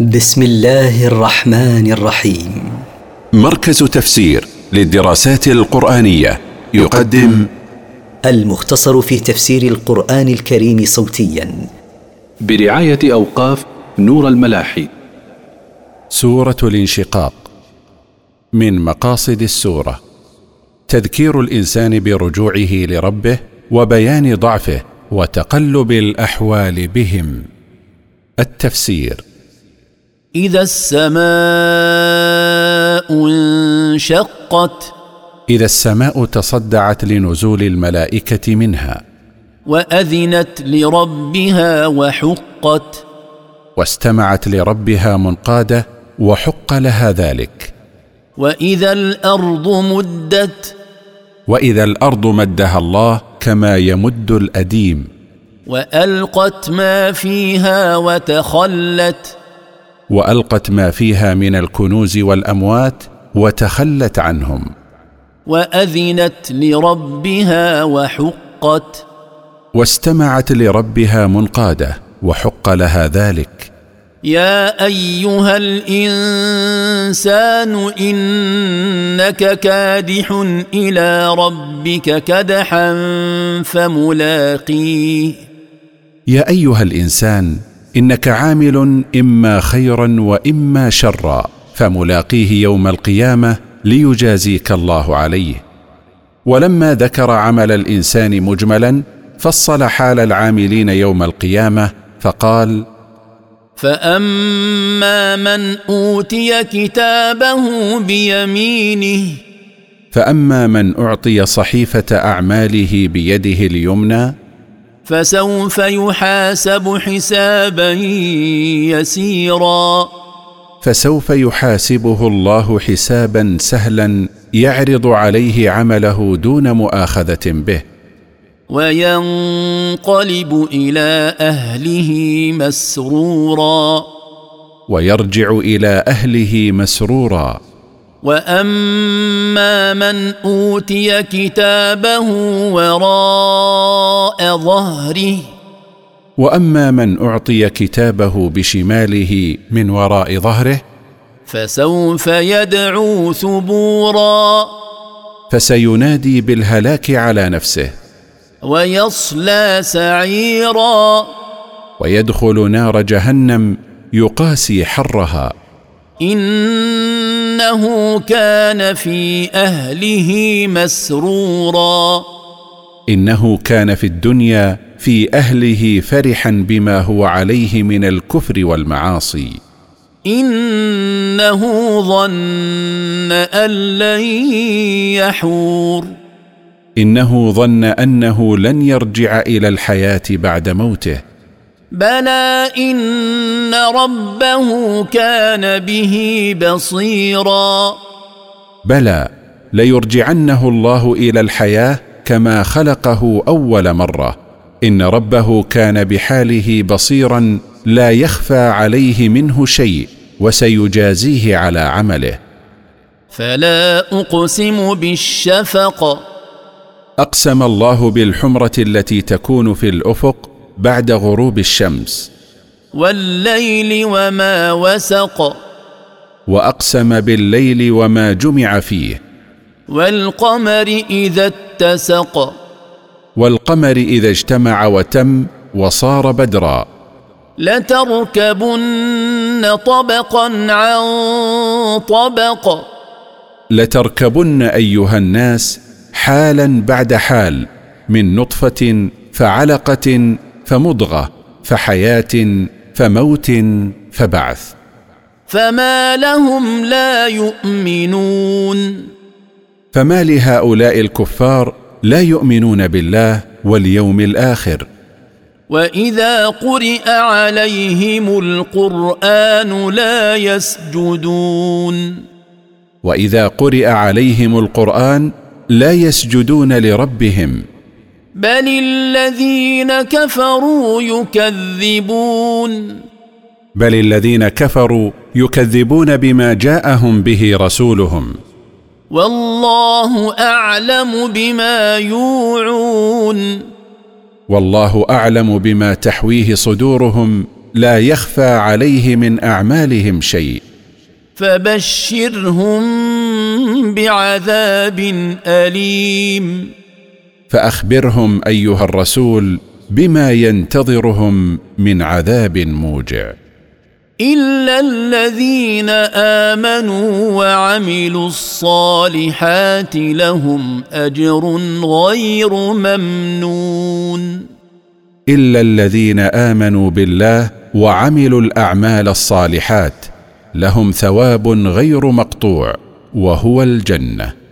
بسم الله الرحمن الرحيم. مركز تفسير للدراسات القرآنية يقدم المختصر في تفسير القرآن الكريم صوتيا. برعاية أوقاف نور الملاحي. سورة الانشقاق. من مقاصد السورة تذكير الإنسان برجوعه لربه وبيان ضعفه وتقلب الأحوال بهم. التفسير إذا السماء انشقت. إذا السماء تصدعت لنزول الملائكة منها. وأذنت لربها وحقت. واستمعت لربها منقادة وحق لها ذلك. وإذا الأرض مدت. وإذا الأرض مدها الله كما يمد الأديم. وألقت ما فيها وتخلت. وألقت ما فيها من الكنوز والأموات وتخلت عنهم. وأذنت لربها وحقت. واستمعت لربها منقادة وحق لها ذلك. يا أيها الإنسان إنك كادح إلى ربك كدحا فملاقيه. يا أيها الإنسان إنك عامل إما خيرا وإما شرا فملاقيه يوم القيامة ليجازيك الله عليه. ولما ذكر عمل الإنسان مجملا فصل حال العاملين يوم القيامة فقال فأما من أوتي كتابه بيمينه فأما من أعطي صحيفة أعماله بيده اليمنى فسوف يحاسب حسابا يسيرا. فسوف يحاسبه الله حسابا سهلا يعرض عليه عمله دون مؤاخذة به. وينقلب إلى أهله مسرورا. ويرجع إلى أهله مسرورا. واما من اوتي كتابه وراء ظهره واما من اعطي كتابه بشماله من وراء ظهره فسوف يدعو ثبورا فسينادي بالهلاك على نفسه ويصلى سعيرا ويدخل نار جهنم يقاسي حرها إنه كان في أهله مسرورا. إنه كان في الدنيا في أهله فرحا بما هو عليه من الكفر والمعاصي. إنه ظن أن لن يحور. إنه ظن أنه لن يرجع إلى الحياة بعد موته. بلى ان ربه كان به بصيرا. بلى ليرجعنه الله إلى الحياة كما خلقه اول مره. ان ربه كان بحاله بصيرا لا يخفى عليه منه شيء وسيجازيه على عمله. فلا اقسم بالشفق. اقسم الله بالحمره التي تكون في الافق. بعد غروب الشمس. والليل وما وسق. وأقسم بالليل وما جمع فيه. والقمر إذا اتسق. والقمر إذا اجتمع وتم وصار بدرا. لتركبن طبقا عن طبق. لتركبن أيها الناس حالا بعد حال من نطفة فعلقة فمضغة فحياة فموت فبعث. فما لهم لا يؤمنون. فما لهؤلاء الكفار لا يؤمنون بالله واليوم الآخر. وإذا قرئ عليهم القرآن لا يسجدون. وإذا قرئ عليهم القرآن لا يسجدون لربهم. بل الذين كفروا يكذبون بل الذين كفروا يكذبون بما جاءهم به رسولهم. والله اعلم بما يوعون والله اعلم بما تحويه صدورهم لا يخفى عليه من اعمالهم شيء. فبشرهم بعذاب اليم فأخبرهم أيها الرسول بما ينتظرهم من عذاب موجع. إلا الذين آمنوا وعملوا الصالحات لهم أجر غير ممنون. إلا الذين آمنوا بالله وعملوا الأعمال الصالحات لهم ثواب غير مقطوع وهو الجنة.